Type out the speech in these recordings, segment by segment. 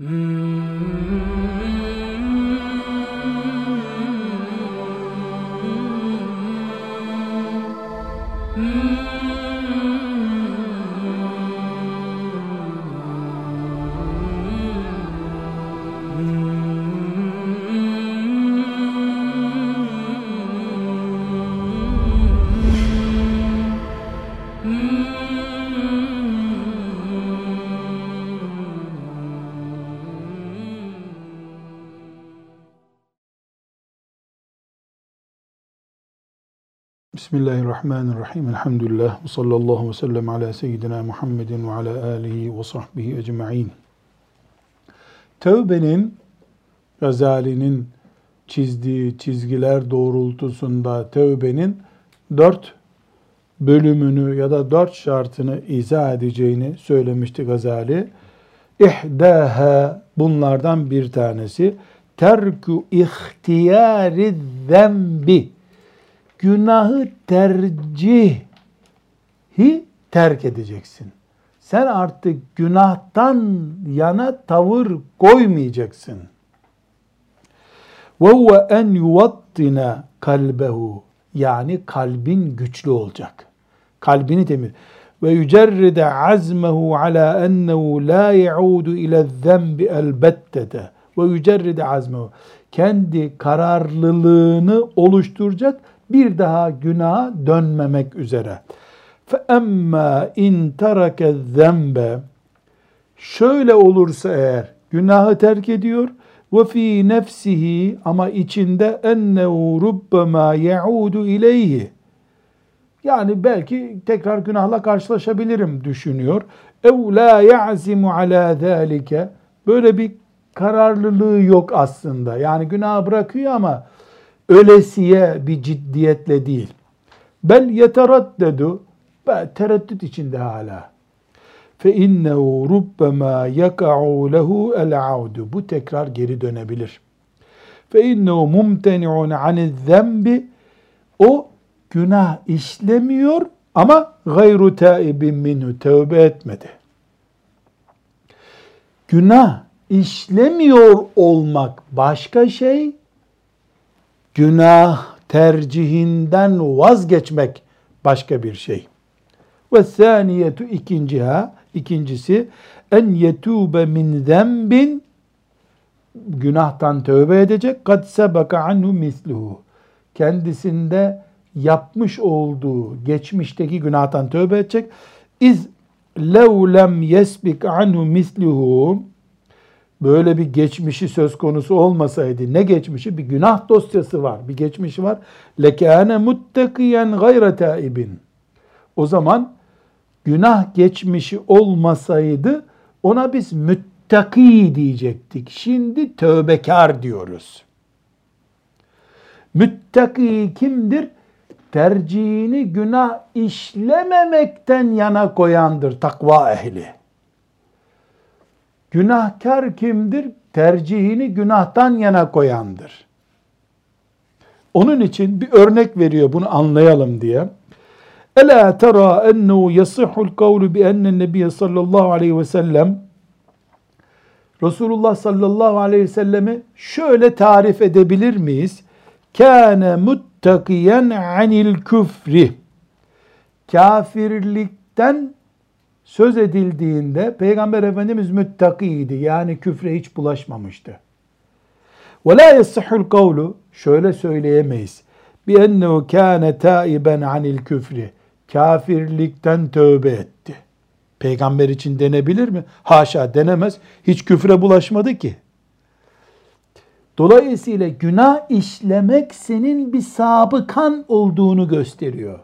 Mm-hmm. Bismillahirrahmanirrahim. Elhamdülillah. Ve sallallahu ve sellem ala seyyidina Muhammedin ve ala alihi ve sahbihi ecma'in. Tevbenin, Gazali'nin çizdiği çizgiler doğrultusunda tevbenin dört bölümünü ya da dört şartını izah edeceğini söylemişti Gazali. İhdâhe bunlardan bir tanesi terku ihtiyari zembi günahı tercihi terk edeceksin. Sen artık günahtan yana tavır koymayacaksın. Ve huve en yuvattina kalbehu yani kalbin güçlü olacak. Kalbini temiz. Ve yücerride azmehu ala ennehu la yaudu ile zembi elbettete. Ve yücerride azmehu. Kendi kararlılığını oluşturacak bir daha günaha dönmemek üzere. فَاَمَّا اِنْ تَرَكَ الذَّنْبَ Şöyle olursa eğer günahı terk ediyor ve fi nefsihi ama içinde ennehu rubbema yaudu ileyhi yani belki tekrar günahla karşılaşabilirim düşünüyor. Ev la ya'zimu ala zalike böyle bir kararlılığı yok aslında. Yani günah bırakıyor ama ölesiye bir ciddiyetle değil. Bel yeteraddedu tereddüt içinde hala. Fe innehu rubbema yaka'u lehu el audu. Bu tekrar geri dönebilir. Fe innehu mumteni'un aniz zembi. O günah işlemiyor ama gayru taibin minhu tövbe etmedi. Günah işlemiyor olmak başka şey, günah tercihinden vazgeçmek başka bir şey. Ve saniyetu ikinciha, ikincisi en yetube min zembin günahtan tövbe edecek. Kad sebeka anhu misluhu. Kendisinde yapmış olduğu geçmişteki günahtan tövbe edecek. İz lev lem yesbik anhu misluhu böyle bir geçmişi söz konusu olmasaydı ne geçmişi? Bir günah dosyası var, bir geçmişi var. Lekâne muttakiyen gayre taibin. O zaman günah geçmişi olmasaydı ona biz müttaki diyecektik. Şimdi tövbekar diyoruz. Müttaki kimdir? Tercihini günah işlememekten yana koyandır takva ehli. Günahkar kimdir? Tercihini günahtan yana koyandır. Onun için bir örnek veriyor bunu anlayalım diye. Ela tera ennehu yasihul kavlu bi ennen nebiye sallallahu aleyhi ve sellem Resulullah sallallahu aleyhi ve sellemi şöyle tarif edebilir miyiz? Kâne muttakiyen anil küfri. Kafirlikten söz edildiğinde Peygamber Efendimiz müttakiydi. Yani küfre hiç bulaşmamıştı. La yasihul kavlu şöyle söyleyemeyiz. Ennehu kâne taiben anil küfri. Kafirlikten tövbe etti. Peygamber için denebilir mi? Haşa denemez. Hiç küfre bulaşmadı ki. Dolayısıyla günah işlemek senin bir sabıkan olduğunu gösteriyor.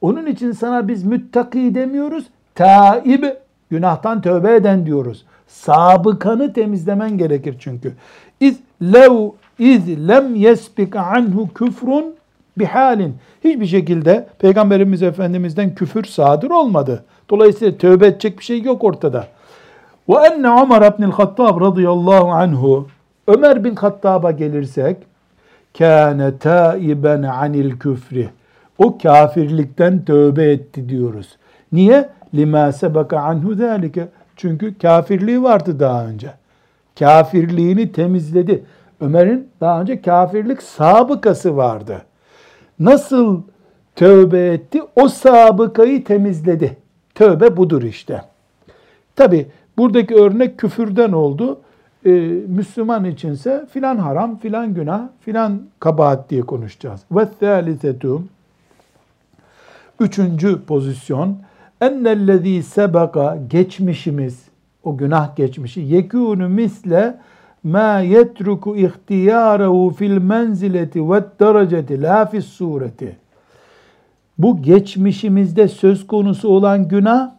Onun için sana biz müttaki demiyoruz, taib, günahtan tövbe eden diyoruz. Sabıkanı temizlemen gerekir çünkü. İz lev iz lem yesbik anhu küfrun bihalin. Hiçbir şekilde Peygamberimiz Efendimiz'den küfür sadır olmadı. Dolayısıyla tövbe edecek bir şey yok ortada. Ve enne Ömer ibn Hattab radıyallahu anhu Ömer bin Hattab'a gelirsek kâne taiben anil küfri. O kafirlikten tövbe etti diyoruz. Niye? Lima sebeka anhu zalike. Çünkü kafirliği vardı daha önce. Kafirliğini temizledi. Ömer'in daha önce kafirlik sabıkası vardı. Nasıl tövbe etti? O sabıkayı temizledi. Tövbe budur işte. Tabi buradaki örnek küfürden oldu. Ee, Müslüman içinse filan haram, filan günah, filan kabahat diye konuşacağız. Ve thalithetu Üçüncü pozisyon ennellezî sebeka geçmişimiz o günah geçmişi yekûnü misle ma yetruku ihtiyarehu fil menzileti ve dereceti la fis sureti. Bu geçmişimizde söz konusu olan günah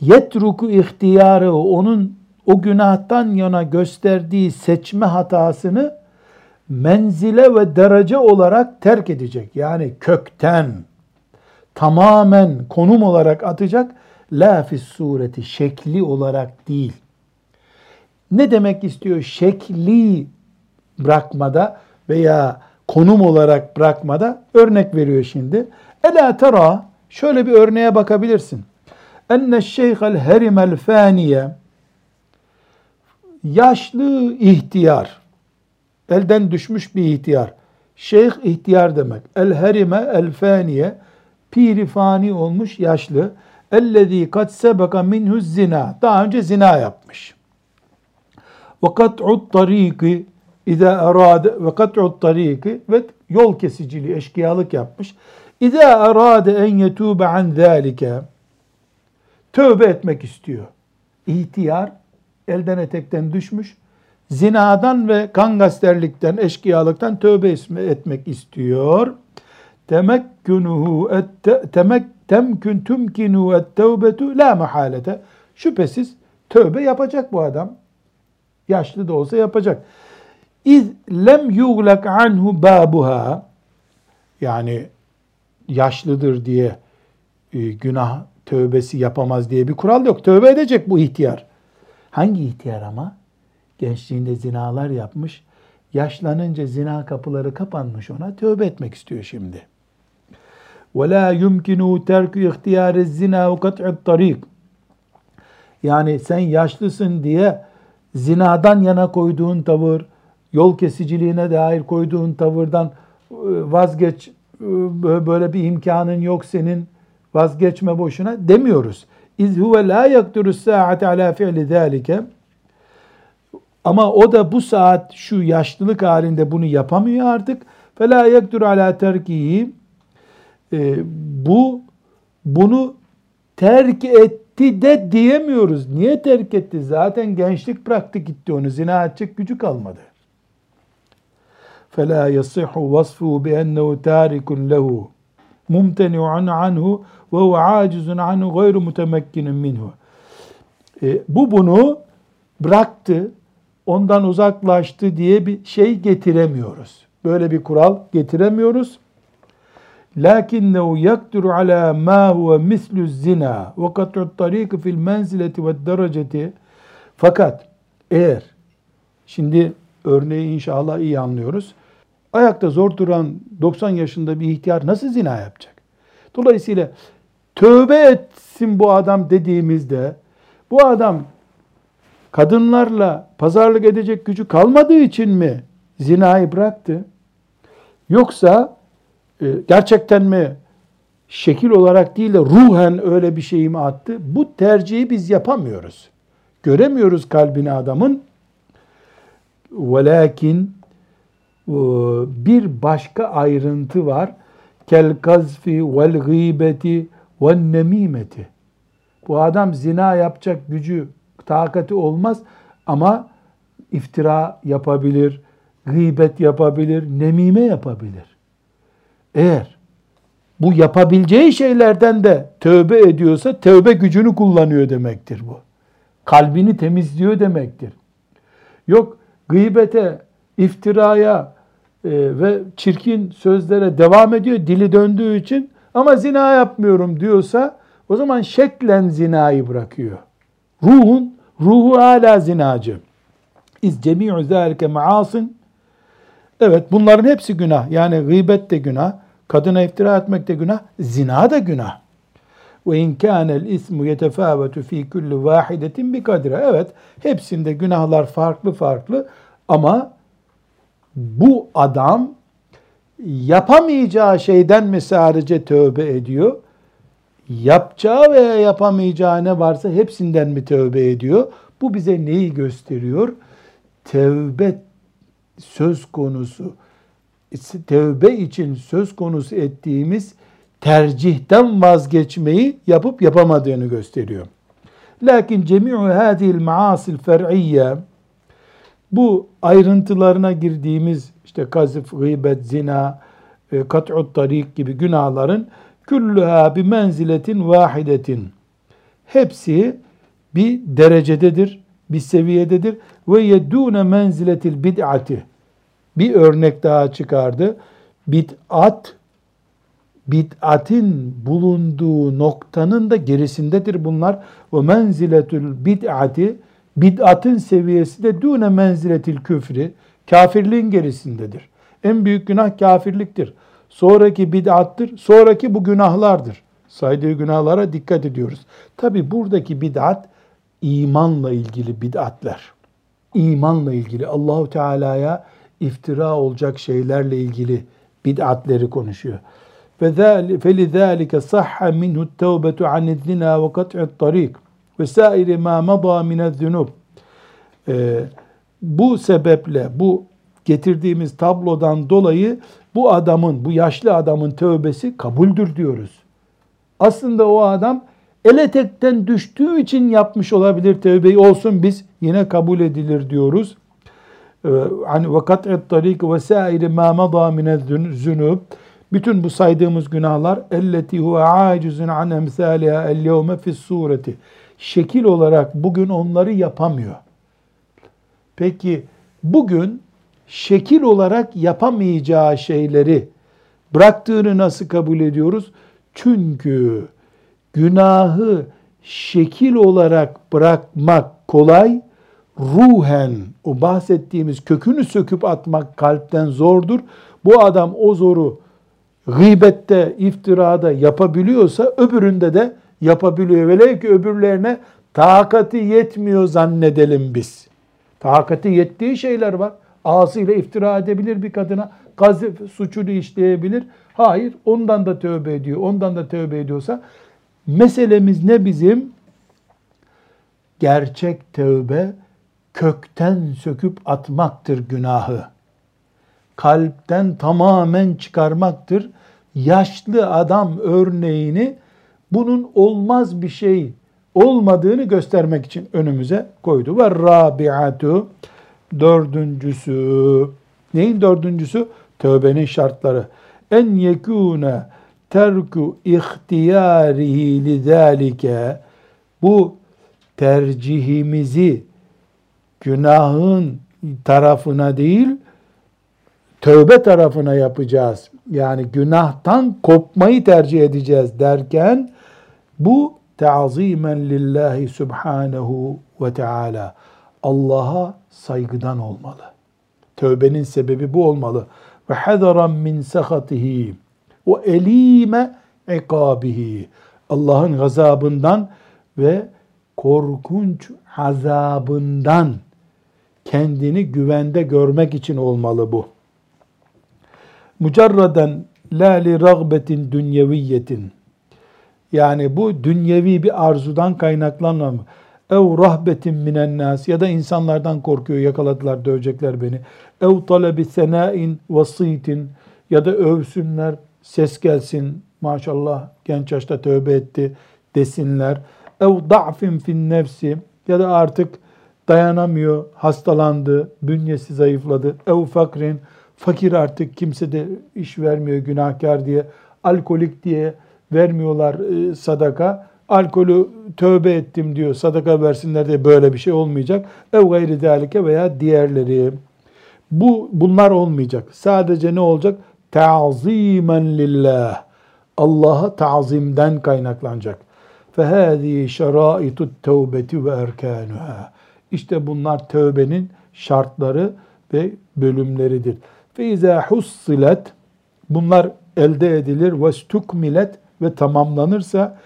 yetruku ihtiyarı onun o günahtan yana gösterdiği seçme hatasını menzile ve derece olarak terk edecek. Yani kökten tamamen konum olarak atacak. La fis sureti şekli olarak değil. Ne demek istiyor? Şekli bırakmada veya konum olarak bırakmada örnek veriyor şimdi. Ela tera şöyle bir örneğe bakabilirsin. Enne şeyhel herimel faniye yaşlı ihtiyar elden düşmüş bir ihtiyar. Şeyh ihtiyar demek. El herime el faniye piri fani olmuş yaşlı. Ellezî kat sebeka minhu zina. Daha önce zina yapmış. Ve kat'ut tariki İza arade ve kat'ut tariki ve yol kesiciliği, eşkıyalık yapmış. İza arade en yetube an zalike tövbe etmek istiyor. İhtiyar elden etekten düşmüş. Zinadan ve kangasterlikten, eşkıyalıktan tövbe etmek istiyor. Temekkünuhu temek temkün tümkinu et tevbetu la mahalete. Şüphesiz tövbe yapacak bu adam. Yaşlı da olsa yapacak. İz lem yuglak anhu babuha yani yaşlıdır diye e, günah tövbesi yapamaz diye bir kural yok. Tövbe edecek bu ihtiyar. Hangi ihtiyar ama? Gençliğinde zinalar yapmış. Yaşlanınca zina kapıları kapanmış ona. Tövbe etmek istiyor şimdi. وَلَا يُمْكِنُوا تَرْكُ اِخْتِيَارِ الزِّنَا وَقَطْعِ الطَّرِيقِ Yani sen yaşlısın diye zinadan yana koyduğun tavır, yol kesiciliğine dair koyduğun tavırdan e, vazgeç, e, böyle bir imkanın yok senin, vazgeçme boşuna demiyoruz. İz huve la yakturu saate ala fi'li zalike. Ama o da bu saat şu yaşlılık halinde bunu yapamıyor artık. Fela yaktur ala terkihi. E, bu bunu terk etti de diyemiyoruz. Niye terk etti? Zaten gençlik bıraktı gitti onu. Zina edecek gücü kalmadı. فَلَا يَصِحُ وَصْفُهُ بِأَنَّهُ تَارِكٌ لَهُ مُمْتَنِعٌ عَنْهُ وَهُوَ عَاجِزٌ عَنْهُ غَيْرُ مُتَمَكِّنٌ مِنْهُ e, Bu bunu bıraktı, ondan uzaklaştı diye bir şey getiremiyoruz. Böyle bir kural getiremiyoruz. lakinnehu yakduru ala ma huve mislu zina ve kat'u tariki fil menzileti ve dereceti fakat eğer şimdi örneği inşallah iyi anlıyoruz. Ayakta zor duran 90 yaşında bir ihtiyar nasıl zina yapacak? Dolayısıyla tövbe etsin bu adam dediğimizde bu adam kadınlarla pazarlık edecek gücü kalmadığı için mi zinayı bıraktı? Yoksa gerçekten mi şekil olarak değil de ruhen öyle bir şey mi attı? Bu tercihi biz yapamıyoruz. Göremiyoruz kalbini adamın. Velakin e, bir başka ayrıntı var. Kel kazfi vel gıybeti vel nemimeti. Bu adam zina yapacak gücü, takati olmaz ama iftira yapabilir, gıybet yapabilir, nemime yapabilir. Eğer bu yapabileceği şeylerden de tövbe ediyorsa tövbe gücünü kullanıyor demektir bu. Kalbini temizliyor demektir. Yok gıybete, iftiraya e, ve çirkin sözlere devam ediyor dili döndüğü için ama zina yapmıyorum diyorsa o zaman şeklen zinayı bırakıyor. Ruhun, ruhu hala zinacı. İz cemi'u zâlike maasın. Evet bunların hepsi günah. Yani gıybet de günah, kadına iftira etmek de günah, zina da günah. Ve in kânel ismu yetefâvetu fî kulli vâhidetin bi kadre. Evet, hepsinde günahlar farklı farklı ama bu adam yapamayacağı şeyden mi sadece tövbe ediyor? Yapacağı veya yapamayacağı ne varsa hepsinden mi tövbe ediyor? Bu bize neyi gösteriyor? Tövbe söz konusu, tövbe için söz konusu ettiğimiz tercihten vazgeçmeyi yapıp yapamadığını gösteriyor. Lakin cemi'u hadil maasil fer'iyye bu ayrıntılarına girdiğimiz işte kazıf, gıybet, zina, e, kat'ut tarik gibi günahların küllüha bir menziletin vahidetin. Hepsi bir derecededir, bir seviyededir. Ve yedûne menziletil bid'ati. Bir örnek daha çıkardı. Bid'at, bid'atin bulunduğu noktanın da gerisindedir bunlar. Ve menziletül bid'ati, bid'atın seviyesi de dûne menziletil küfri, kafirliğin gerisindedir. En büyük günah kafirliktir. Sonraki bid'attır, sonraki bu günahlardır. Saydığı günahlara dikkat ediyoruz. Tabi buradaki bid'at imanla ilgili bid'atler. İmanla ilgili Allahu Teala'ya iftira olacak şeylerle ilgili bid'atleri konuşuyor. فَلِذَٰلِكَ صَحَّ مِنْهُ التَّوْبَةُ عَنِ الزِّنَا وَقَطْعِ الطَّرِيقِ وَسَائِرِ مَا مَضَى مِنَ الذُّنُوبِ Bu sebeple, bu getirdiğimiz tablodan dolayı bu adamın, bu yaşlı adamın tövbesi kabuldür diyoruz. Aslında o adam ele tekten düştüğü için yapmış olabilir tövbeyi olsun biz yine kabul edilir diyoruz. Hani ve kat'et tarik ve sairi ma mada min zunub bütün bu saydığımız günahlar elleti huve acizun an emsaliha el yevme fis sureti şekil olarak bugün onları yapamıyor. Peki bugün şekil olarak yapamayacağı şeyleri bıraktığını nasıl kabul ediyoruz? Çünkü günahı şekil olarak bırakmak kolay, ruhen o bahsettiğimiz kökünü söküp atmak kalpten zordur. Bu adam o zoru gıybette, iftirada yapabiliyorsa öbüründe de yapabiliyor. Velev ki öbürlerine takati yetmiyor zannedelim biz. Takati yettiği şeyler var. Ağzıyla iftira edebilir bir kadına. Gazif suçunu işleyebilir. Hayır ondan da tövbe ediyor. Ondan da tövbe ediyorsa meselemiz ne bizim? Gerçek tövbe kökten söküp atmaktır günahı. Kalpten tamamen çıkarmaktır. Yaşlı adam örneğini bunun olmaz bir şey olmadığını göstermek için önümüze koydu. Ve rabiatu dördüncüsü neyin dördüncüsü? Tövbenin şartları. En yekûne terku ihtiyarihi lidâlike bu tercihimizi günahın tarafına değil tövbe tarafına yapacağız. Yani günahtan kopmayı tercih edeceğiz derken bu teazimen lillahi subhanahu ve teala. Allah'a saygıdan olmalı. Tövbenin sebebi bu olmalı. Ve hadaran min sahatihi ve elime ikabihi. Allah'ın gazabından ve korkunç azabından kendini güvende görmek için olmalı bu. Mucarraden la li ragbetin dünyeviyetin. Yani bu dünyevi bir arzudan kaynaklanmıyor ev rahbetin minen nas ya da insanlardan korkuyor yakaladılar dövecekler beni. Ev talebi senain vasitin ya da övsünler ses gelsin maşallah genç yaşta tövbe etti desinler. Ev da'fin fin nefsi ya da artık dayanamıyor, hastalandı, bünyesi zayıfladı. Ev fakrin, fakir artık kimse de iş vermiyor günahkar diye, alkolik diye vermiyorlar e, sadaka alkolü tövbe ettim diyor sadaka versinler diye böyle bir şey olmayacak. Ev gayri dalike veya diğerleri. Bu bunlar olmayacak. Sadece ne olacak? Ta'zimen lillah. Allah'a tazimden kaynaklanacak. فَهَذِي شَرَائِتُ التَّوْبَةِ وَاَرْكَانُهَا İşte bunlar tövbenin şartları ve bölümleridir. فَاِذَا حُصِّلَتْ Bunlar elde edilir ve stukmilet ve tamamlanırsa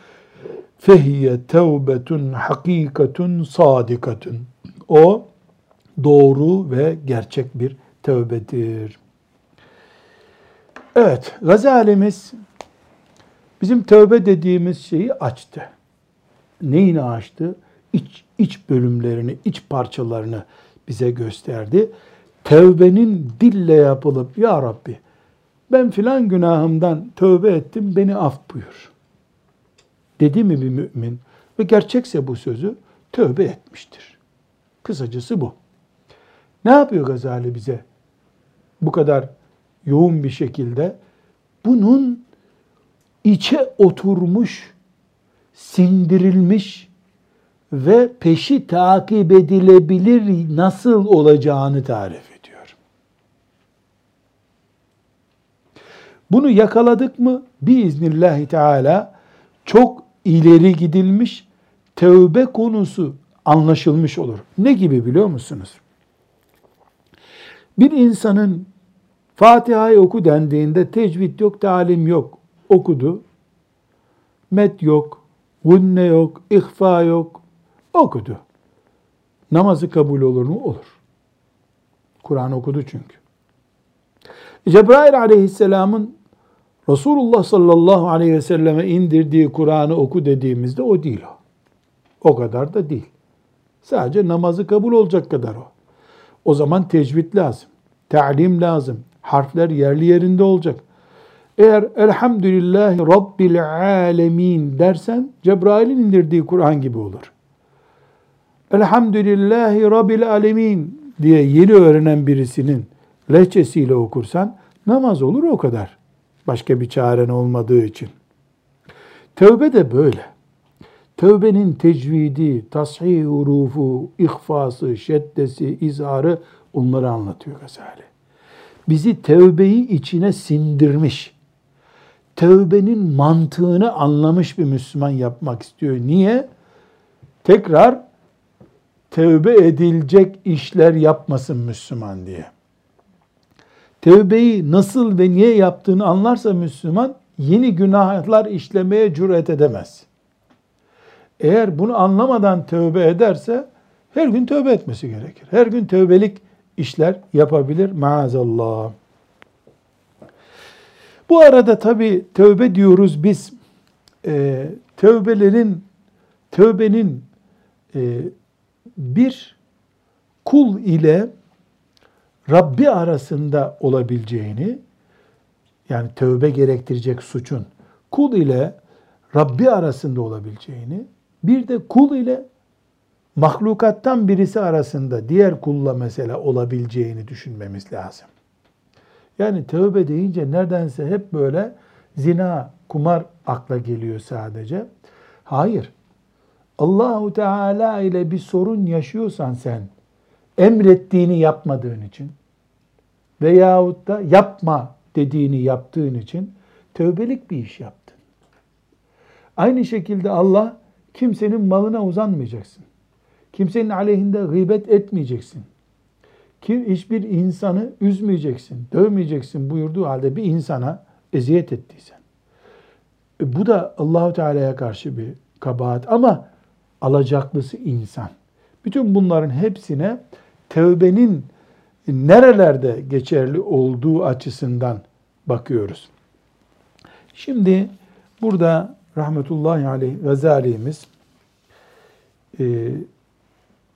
fehiye tevbetun hakikatun sadikatun. O doğru ve gerçek bir tövbedir. Evet, Gazalimiz bizim tövbe dediğimiz şeyi açtı. Neyini açtı? İç, iç bölümlerini, iç parçalarını bize gösterdi. Tövbenin dille yapılıp, Ya Rabbi ben filan günahımdan tövbe ettim, beni af buyur. Dedi mi bir mümin ve gerçekse bu sözü tövbe etmiştir. Kısacası bu. Ne yapıyor Gazali bize? Bu kadar yoğun bir şekilde bunun içe oturmuş, sindirilmiş ve peşi takip edilebilir nasıl olacağını tarif ediyor. Bunu yakaladık mı biiznillahü teala çok ileri gidilmiş tövbe konusu anlaşılmış olur. Ne gibi biliyor musunuz? Bir insanın Fatiha'yı oku dendiğinde tecvid yok, talim yok. Okudu. Met yok, gunne yok, ihfa yok. Okudu. Namazı kabul olur mu? Olur. Kur'an okudu çünkü. Cebrail aleyhisselamın Resulullah sallallahu aleyhi ve selleme indirdiği Kur'an'ı oku dediğimizde o değil o. O kadar da değil. Sadece namazı kabul olacak kadar o. O zaman tecvid lazım. Ta'lim lazım. Harfler yerli yerinde olacak. Eğer elhamdülillahi rabbil alemin dersen Cebrail'in indirdiği Kur'an gibi olur. Elhamdülillahi rabbil alemin diye yeni öğrenen birisinin lehçesiyle okursan namaz olur o kadar. Başka bir çaren olmadığı için. Tövbe de böyle. Tövbenin tecvidi, tasih hurufu, ihfası, şeddesi, izharı onları anlatıyor Gazali. Bizi tövbeyi içine sindirmiş, tövbenin mantığını anlamış bir Müslüman yapmak istiyor. Niye? Tekrar tövbe edilecek işler yapmasın Müslüman diye. Tövbeyi nasıl ve niye yaptığını anlarsa Müslüman yeni günahlar işlemeye cüret edemez. Eğer bunu anlamadan tövbe ederse her gün tövbe etmesi gerekir. Her gün tövbelik işler yapabilir maazallah. Bu arada tabi tövbe diyoruz biz e, tövbelerin tövbenin e, bir kul ile Rabbi arasında olabileceğini yani tövbe gerektirecek suçun kul ile Rabbi arasında olabileceğini bir de kul ile mahlukattan birisi arasında diğer kulla mesela olabileceğini düşünmemiz lazım. Yani tövbe deyince neredense hep böyle zina, kumar akla geliyor sadece. Hayır. Allahu Teala ile bir sorun yaşıyorsan sen emrettiğini yapmadığın için veyahut da yapma dediğini yaptığın için tövbelik bir iş yaptın. Aynı şekilde Allah kimsenin malına uzanmayacaksın. Kimsenin aleyhinde gıybet etmeyeceksin. Kim hiçbir insanı üzmeyeceksin, dövmeyeceksin buyurduğu halde bir insana eziyet ettiysen. E, bu da Allahu Teala'ya karşı bir kabahat ama alacaklısı insan. Bütün bunların hepsine tevbenin nerelerde geçerli olduğu açısından bakıyoruz. Şimdi burada rahmetullahi aleyh Gazali'miz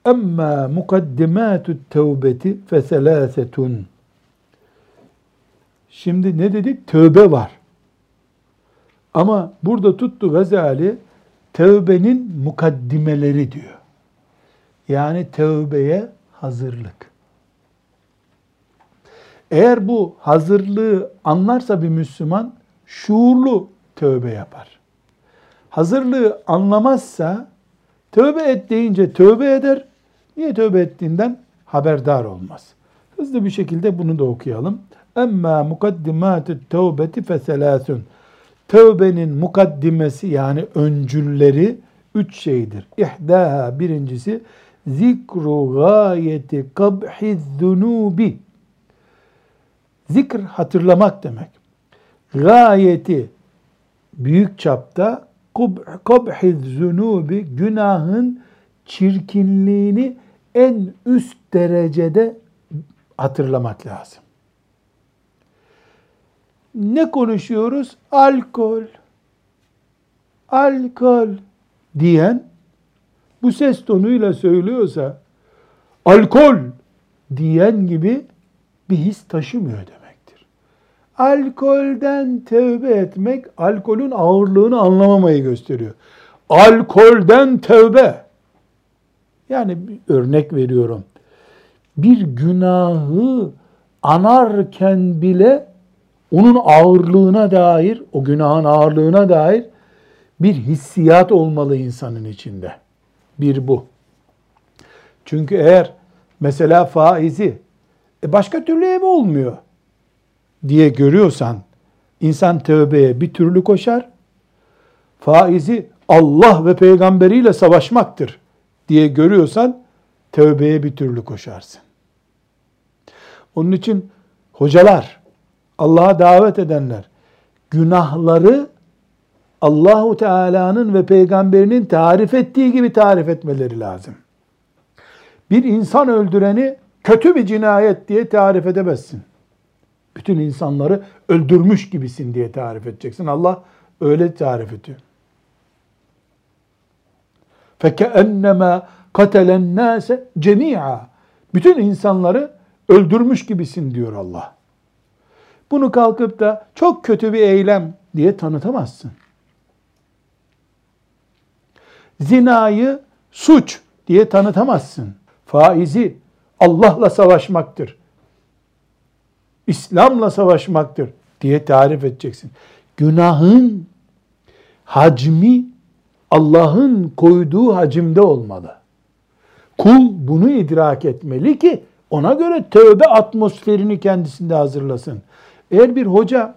Emma mukaddimatü tevbeti feselâsetun. Şimdi ne dedik? Tövbe var. Ama burada tuttu Gazali tövbenin mukaddimeleri diyor. Yani tövbeye hazırlık. Eğer bu hazırlığı anlarsa bir Müslüman şuurlu tövbe yapar. Hazırlığı anlamazsa tövbe et deyince tövbe eder, Niye tövbe ettiğinden haberdar olmaz. Hızlı bir şekilde bunu da okuyalım. Emma mukaddimatü tevbeti feselâsün. Tövbenin mukaddimesi yani öncülleri üç şeydir. İhdaha birincisi zikru gayeti kabhiz zunubi. Zikr hatırlamak demek. Gayeti büyük çapta kabhiz zunubi günahın çirkinliğini en üst derecede hatırlamak lazım. Ne konuşuyoruz? Alkol. Alkol diyen bu ses tonuyla söylüyorsa alkol diyen gibi bir his taşımıyor demektir. Alkolden tövbe etmek alkolün ağırlığını anlamamayı gösteriyor. Alkolden tövbe. Yani bir örnek veriyorum. Bir günahı anarken bile onun ağırlığına dair, o günahın ağırlığına dair bir hissiyat olmalı insanın içinde. Bir bu. Çünkü eğer mesela faizi e başka türlü ev olmuyor diye görüyorsan insan tövbeye bir türlü koşar. Faizi Allah ve peygamberiyle savaşmaktır diye görüyorsan tövbeye bir türlü koşarsın. Onun için hocalar, Allah'a davet edenler günahları Allahu Teala'nın ve peygamberinin tarif ettiği gibi tarif etmeleri lazım. Bir insan öldüreni kötü bir cinayet diye tarif edemezsin. Bütün insanları öldürmüş gibisin diye tarif edeceksin. Allah öyle tarif ediyor. فَكَأَنَّمَا قَتَلَ النَّاسَ جَمِيعًا Bütün insanları öldürmüş gibisin diyor Allah. Bunu kalkıp da çok kötü bir eylem diye tanıtamazsın. Zinayı suç diye tanıtamazsın. Faizi Allah'la savaşmaktır. İslam'la savaşmaktır diye tarif edeceksin. Günahın hacmi Allah'ın koyduğu hacimde olmalı. Kul bunu idrak etmeli ki ona göre tövbe atmosferini kendisinde hazırlasın. Eğer bir hoca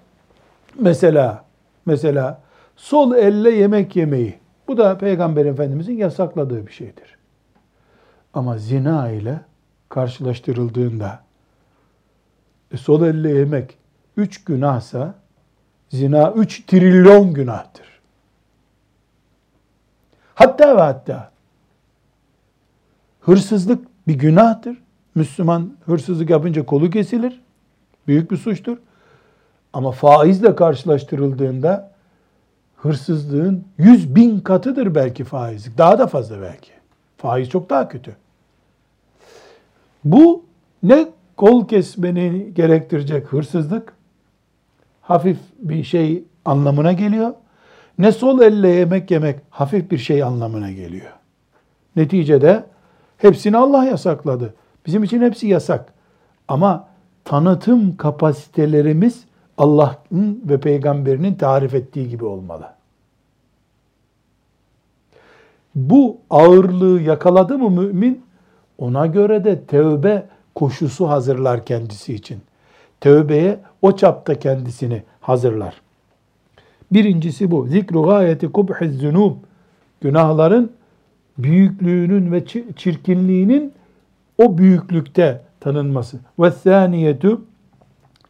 mesela mesela sol elle yemek yemeyi bu da Peygamber Efendimizin yasakladığı bir şeydir. Ama zina ile karşılaştırıldığında e, sol elle yemek üç günahsa zina üç trilyon günahtır. Hatta ve hatta hırsızlık bir günahtır. Müslüman hırsızlık yapınca kolu kesilir. Büyük bir suçtur. Ama faizle karşılaştırıldığında hırsızlığın yüz bin katıdır belki faizlik. Daha da fazla belki. Faiz çok daha kötü. Bu ne kol kesmeni gerektirecek hırsızlık, hafif bir şey anlamına geliyor. Ne sol elle yemek yemek hafif bir şey anlamına geliyor. Neticede hepsini Allah yasakladı. Bizim için hepsi yasak. Ama tanıtım kapasitelerimiz Allah'ın ve peygamberinin tarif ettiği gibi olmalı. Bu ağırlığı yakaladı mı mümin? Ona göre de tevbe koşusu hazırlar kendisi için. Tevbeye o çapta kendisini hazırlar. Birincisi bu. Zikru gayeti kubhiz zunub. Günahların büyüklüğünün ve çirkinliğinin o büyüklükte tanınması. Ve thaniyetu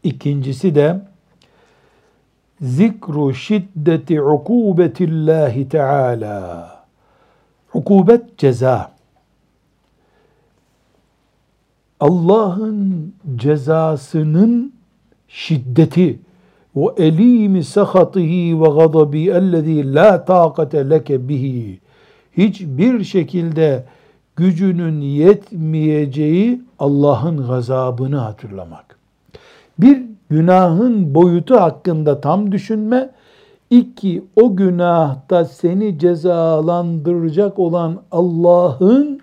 ikincisi de zikru şiddeti ukubetillahi teala. Ukubet ceza. Allah'ın cezasının şiddeti ve elimi sahatihi ve gadabi ellezî la taqate leke bihi hiçbir şekilde gücünün yetmeyeceği Allah'ın gazabını hatırlamak. Bir günahın boyutu hakkında tam düşünme, iki o günahta seni cezalandıracak olan Allah'ın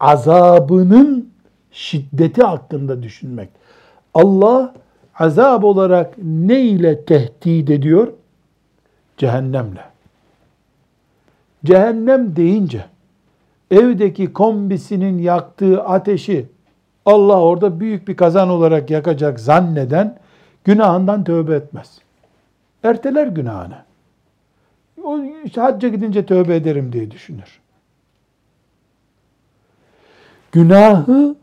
azabının şiddeti hakkında düşünmek. Allah azab olarak ne ile tehdit ediyor? Cehennemle. Cehennem deyince evdeki kombisinin yaktığı ateşi Allah orada büyük bir kazan olarak yakacak zanneden günahından tövbe etmez. Erteler günahını. O işte hacca gidince tövbe ederim diye düşünür. Günahı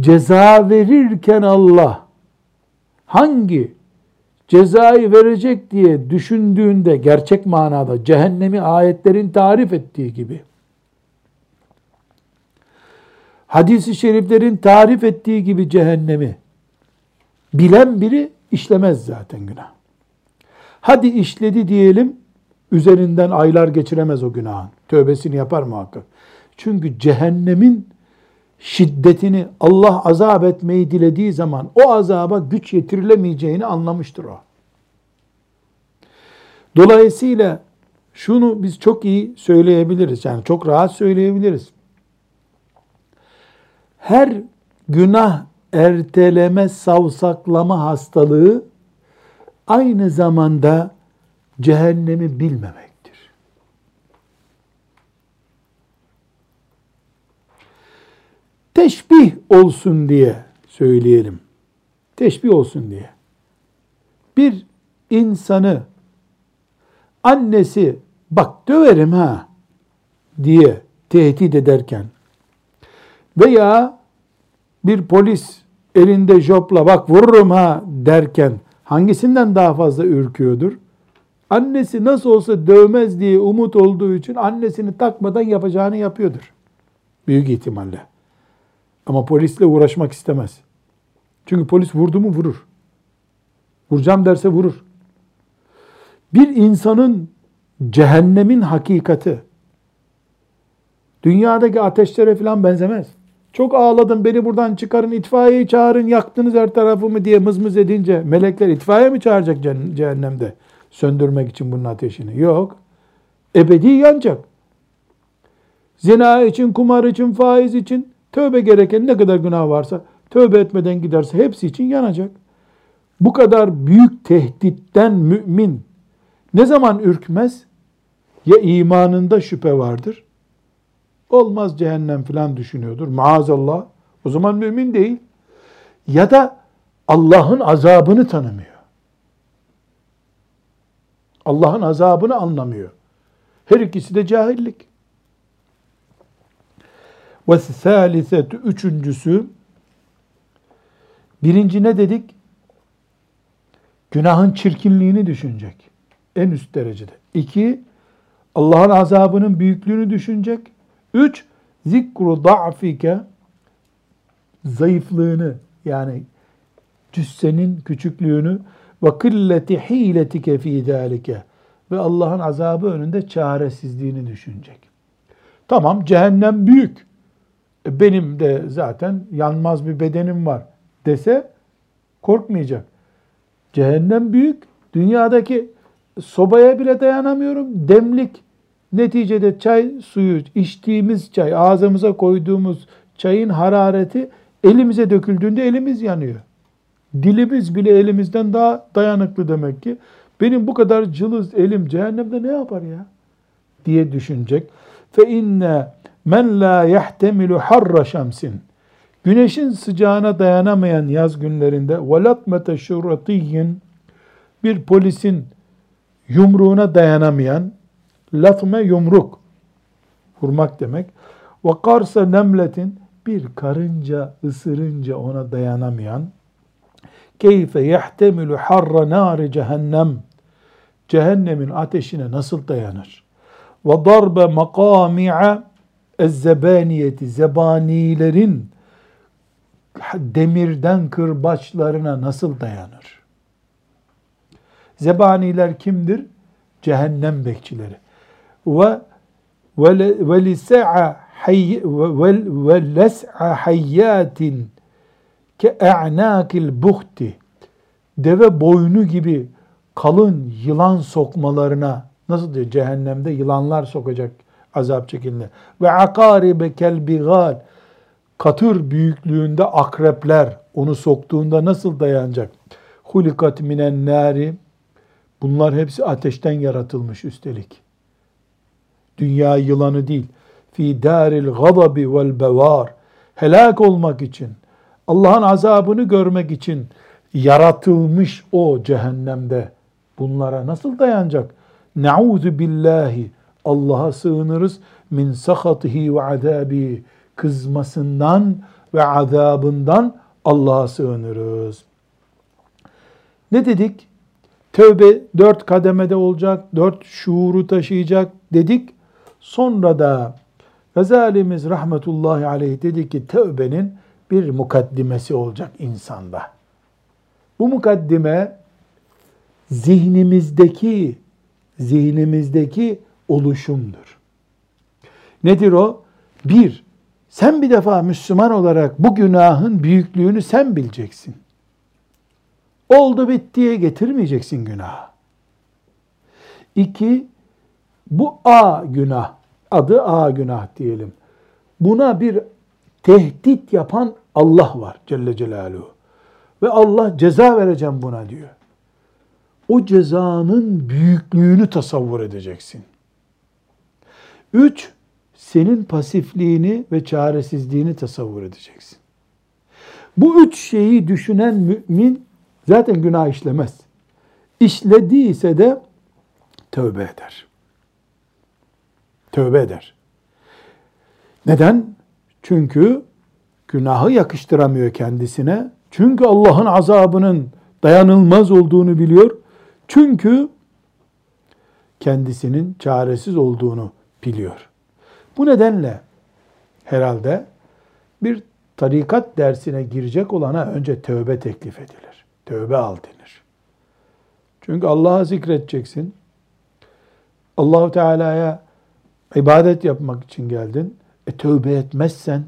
ceza verirken Allah hangi cezayı verecek diye düşündüğünde gerçek manada cehennemi ayetlerin tarif ettiği gibi hadisi şeriflerin tarif ettiği gibi cehennemi bilen biri işlemez zaten günah. Hadi işledi diyelim, üzerinden aylar geçiremez o günahın. Tövbesini yapar muhakkak. Çünkü cehennemin şiddetini Allah azap etmeyi dilediği zaman o azaba güç yetirilemeyeceğini anlamıştır o. Dolayısıyla şunu biz çok iyi söyleyebiliriz. Yani çok rahat söyleyebiliriz. Her günah erteleme, savsaklama hastalığı aynı zamanda cehennemi bilmemektir. Teşbih olsun diye söyleyelim. Teşbih olsun diye. Bir insanı annesi bak döverim ha diye tehdit ederken veya bir polis elinde jopla bak vururum ha derken hangisinden daha fazla ürküyordur? Annesi nasıl olsa dövmez diye umut olduğu için annesini takmadan yapacağını yapıyordur. Büyük ihtimalle. Ama polisle uğraşmak istemez. Çünkü polis vurdu mu vurur. Vuracağım derse vurur. Bir insanın cehennemin hakikati dünyadaki ateşlere falan benzemez. Çok ağladım beni buradan çıkarın itfaiyeyi çağırın yaktınız her tarafımı diye mızmız edince melekler itfaiye mi çağıracak cehennemde söndürmek için bunun ateşini? Yok. Ebedi yanacak. Zina için, kumar için, faiz için tövbe gereken ne kadar günah varsa tövbe etmeden giderse hepsi için yanacak. Bu kadar büyük tehditten mümin ne zaman ürkmez? Ya imanında şüphe vardır Olmaz cehennem falan düşünüyordur. Maazallah. O zaman mümin değil. Ya da Allah'ın azabını tanımıyor. Allah'ın azabını anlamıyor. Her ikisi de cahillik. Ve salisetü üçüncüsü birinci ne dedik? Günahın çirkinliğini düşünecek. En üst derecede. İki, Allah'ın azabının büyüklüğünü düşünecek. Üç, zikru da'fike zayıflığını yani cüssenin küçüklüğünü ve kılleti hiletike fi zalike ve Allah'ın azabı önünde çaresizliğini düşünecek. Tamam cehennem büyük. E, benim de zaten yanmaz bir bedenim var dese korkmayacak. Cehennem büyük. Dünyadaki sobaya bile dayanamıyorum. Demlik Neticede çay suyu, içtiğimiz çay, ağzımıza koyduğumuz çayın harareti elimize döküldüğünde elimiz yanıyor. Dilimiz bile elimizden daha dayanıklı demek ki. Benim bu kadar cılız elim cehennemde ne yapar ya? diye düşünecek. Fe inne men la yahtemilu harra şemsin. Güneşin sıcağına dayanamayan yaz günlerinde velatmete şurratiyyin bir polisin yumruğuna dayanamayan Latme yumruk. Vurmak demek. Ve karsa nemletin bir karınca ısırınca ona dayanamayan keyfe yehtemilu harra nari cehennem cehennemin ateşine nasıl dayanır? Ve darbe makami'a ezzebaniyeti zebanilerin demirden kırbaçlarına nasıl dayanır? Zebaniler kimdir? Cehennem bekçileri ve ve lis'a ve les'a hayyatin ke e'nakil buhti. Deve boynu gibi kalın yılan sokmalarına nasıl diyor cehennemde yılanlar sokacak azap çekilene ve akaribe kelbigal katır büyüklüğünde akrepler onu soktuğunda nasıl dayanacak? Hulikat minen nari bunlar hepsi ateşten yaratılmış üstelik dünya yılanı değil. Fi daril gadabi vel bevar. Helak olmak için, Allah'ın azabını görmek için yaratılmış o cehennemde bunlara nasıl dayanacak? Nauzu billahi Allah'a sığınırız min sahatihi ve azabi kızmasından ve azabından Allah'a sığınırız. Ne dedik? Tövbe dört kademede olacak, dört şuuru taşıyacak dedik. Sonra da Gazalimiz rahmetullahi aleyh dedi ki tövbenin bir mukaddimesi olacak insanda. Bu mukaddime zihnimizdeki zihnimizdeki oluşumdur. Nedir o? Bir, sen bir defa Müslüman olarak bu günahın büyüklüğünü sen bileceksin. Oldu bittiye getirmeyeceksin günah. İki, bu A günah, adı A günah diyelim. Buna bir tehdit yapan Allah var Celle Celaluhu. Ve Allah ceza vereceğim buna diyor. O cezanın büyüklüğünü tasavvur edeceksin. Üç, senin pasifliğini ve çaresizliğini tasavvur edeceksin. Bu üç şeyi düşünen mümin zaten günah işlemez. İşlediyse de tövbe eder. Tövbe eder. Neden? Çünkü günahı yakıştıramıyor kendisine. Çünkü Allah'ın azabının dayanılmaz olduğunu biliyor. Çünkü kendisinin çaresiz olduğunu biliyor. Bu nedenle herhalde bir tarikat dersine girecek olana önce tövbe teklif edilir. Tövbe al denir. Çünkü Allah'a zikredeceksin. Allahu Teala'ya ibadet yapmak için geldin. E tövbe etmezsen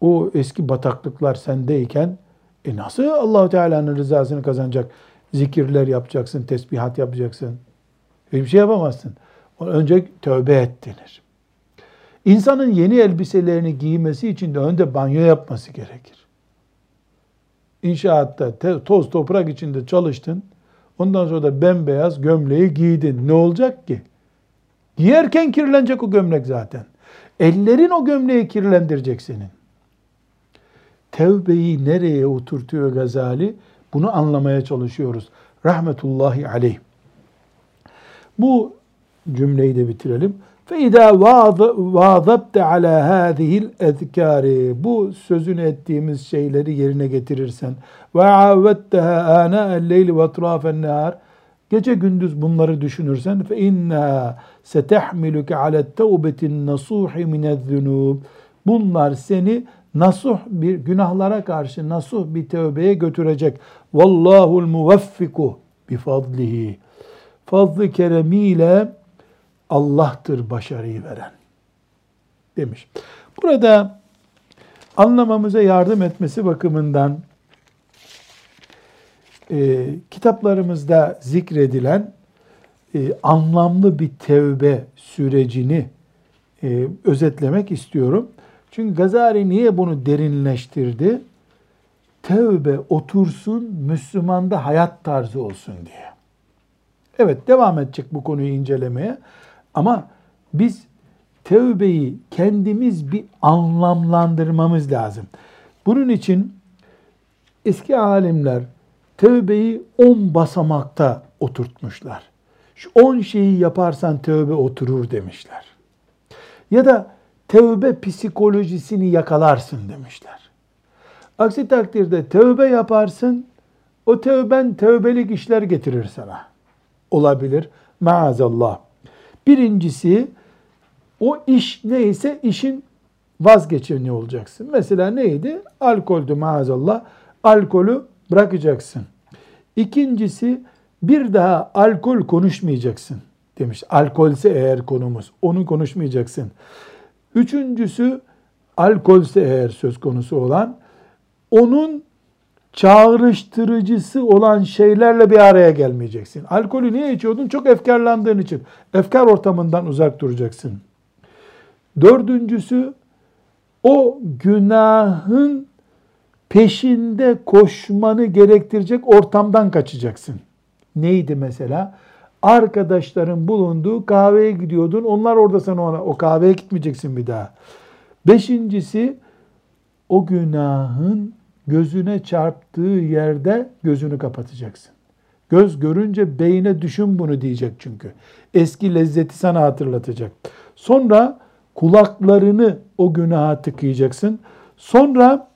o eski bataklıklar sendeyken e nasıl Allahu Teala'nın rızasını kazanacak? Zikirler yapacaksın, tesbihat yapacaksın. Hiçbir şey yapamazsın. Önce tövbe et denir. İnsanın yeni elbiselerini giymesi için de önde banyo yapması gerekir. İnşaatta toz toprak içinde çalıştın. Ondan sonra da bembeyaz gömleği giydin. Ne olacak ki? Giyerken kirlenecek o gömlek zaten. Ellerin o gömleği kirlendirecek senin. Tevbeyi nereye oturtuyor Gazali? Bunu anlamaya çalışıyoruz. Rahmetullahi aleyh. Bu cümleyi de bitirelim. فَاِذَا وَاظَبْتَ عَلَى هَذِهِ الْاَذْكَارِ Bu sözünü ettiğimiz şeyleri yerine getirirsen وَعَوَّتَّهَا آنَاءَ اللَّيْلِ وَاطْرَافَ النَّهَارِ Gece gündüz bunları düşünürsen fe inna setehmiluke ale tevbetin nasuhi minezzunub. Bunlar seni nasuh bir günahlara karşı nasuh bir tövbeye götürecek. Vallahul muvaffiku bi fadlihi. Fazlı keremiyle Allah'tır başarıyı veren demiş. Burada anlamamıza yardım etmesi bakımından e, kitaplarımızda zikredilen e, anlamlı bir tevbe sürecini e, özetlemek istiyorum. Çünkü Gazali niye bunu derinleştirdi? Tevbe otursun, Müslümanda hayat tarzı olsun diye. Evet devam edecek bu konuyu incelemeye. Ama biz tevbeyi kendimiz bir anlamlandırmamız lazım. Bunun için eski alimler tevbeyi on basamakta oturtmuşlar. Şu on şeyi yaparsan tövbe oturur demişler. Ya da tövbe psikolojisini yakalarsın demişler. Aksi takdirde tövbe yaparsın, o tövben tövbelik işler getirir sana. Olabilir. Maazallah. Birincisi o iş neyse işin vazgeçeni olacaksın. Mesela neydi? Alkoldü maazallah. Alkolü bırakacaksın. İkincisi bir daha alkol konuşmayacaksın demiş. Alkolse eğer konumuz onu konuşmayacaksın. Üçüncüsü alkolse eğer söz konusu olan onun çağrıştırıcısı olan şeylerle bir araya gelmeyeceksin. Alkolü niye içiyordun? Çok efkarlandığın için. Efkar ortamından uzak duracaksın. Dördüncüsü o günahın peşinde koşmanı gerektirecek ortamdan kaçacaksın. Neydi mesela? Arkadaşların bulunduğu kahveye gidiyordun. Onlar orada sana ona, o kahveye gitmeyeceksin bir daha. Beşincisi o günahın gözüne çarptığı yerde gözünü kapatacaksın. Göz görünce beyine düşün bunu diyecek çünkü. Eski lezzeti sana hatırlatacak. Sonra kulaklarını o günaha tıkayacaksın. Sonra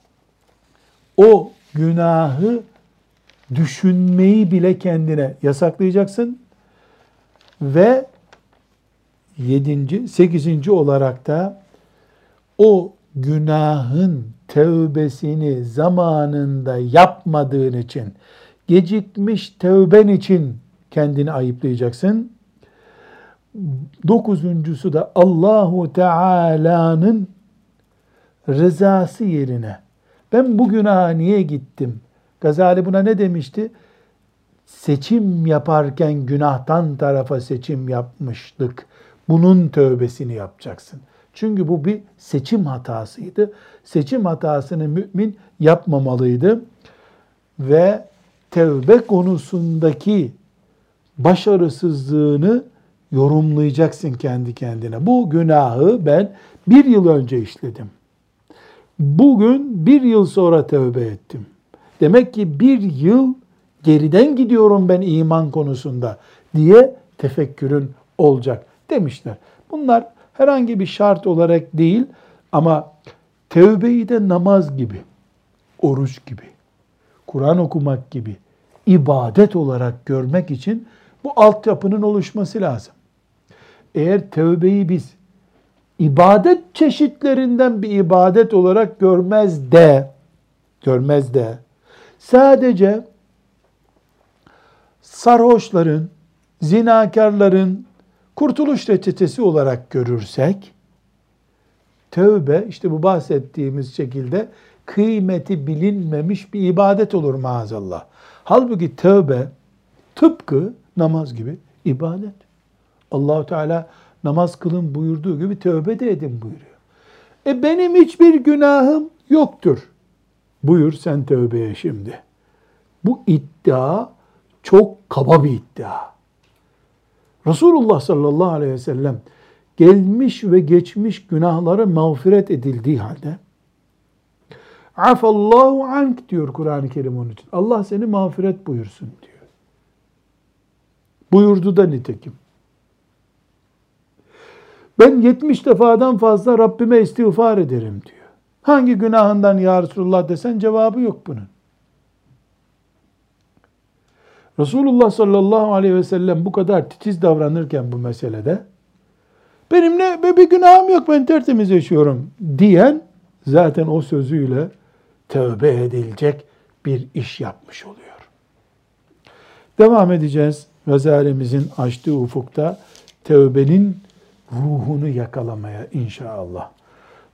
o günahı düşünmeyi bile kendine yasaklayacaksın. Ve yedinci, sekizinci olarak da o günahın tevbesini zamanında yapmadığın için, gecikmiş tevben için kendini ayıplayacaksın. Dokuzuncusu da Allahu Teala'nın rızası yerine ben bu günaha niye gittim? Gazali buna ne demişti? Seçim yaparken günahtan tarafa seçim yapmıştık. Bunun tövbesini yapacaksın. Çünkü bu bir seçim hatasıydı. Seçim hatasını mümin yapmamalıydı. Ve tevbe konusundaki başarısızlığını yorumlayacaksın kendi kendine. Bu günahı ben bir yıl önce işledim. Bugün bir yıl sonra tövbe ettim. Demek ki bir yıl geriden gidiyorum ben iman konusunda diye tefekkürün olacak demişler. Bunlar herhangi bir şart olarak değil ama tevbeyi de namaz gibi, oruç gibi, Kur'an okumak gibi ibadet olarak görmek için bu altyapının oluşması lazım. Eğer tevbeyi biz ibadet çeşitlerinden bir ibadet olarak görmez de görmez de sadece sarhoşların, zinakarların kurtuluş reçetesi olarak görürsek tövbe işte bu bahsettiğimiz şekilde kıymeti bilinmemiş bir ibadet olur maazallah. Halbuki tövbe tıpkı namaz gibi ibadet. Allahu Teala namaz kılın buyurduğu gibi tövbe de edin buyuruyor. E benim hiçbir günahım yoktur. Buyur sen tövbeye şimdi. Bu iddia çok kaba bir iddia. Resulullah sallallahu aleyhi ve sellem gelmiş ve geçmiş günahları mağfiret edildiği halde afallahu ank diyor Kur'an-ı Kerim onun için. Allah seni mağfiret buyursun diyor. Buyurdu da nitekim. Ben 70 defadan fazla Rabbime istiğfar ederim diyor. Hangi günahından ya Resulullah desen cevabı yok bunun. Resulullah sallallahu aleyhi ve sellem bu kadar titiz davranırken bu meselede benim ne bir günahım yok ben tertemiz yaşıyorum diyen zaten o sözüyle tövbe edilecek bir iş yapmış oluyor. Devam edeceğiz. Gazalemizin açtığı ufukta tövbenin ruhunu yakalamaya inşallah.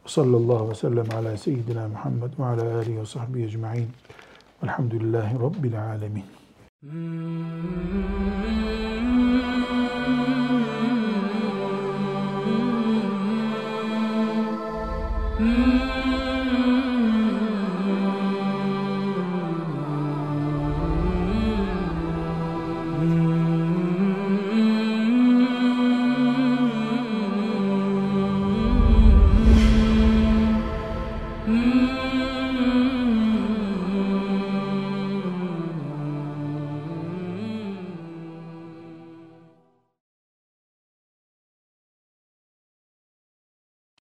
Sallallahu aleyhi ve sellem ala seyyidina Muhammed ve ala alihi ve sahbihi ecma'in. Velhamdülillahi Rabbil alemin. Mm-hmm.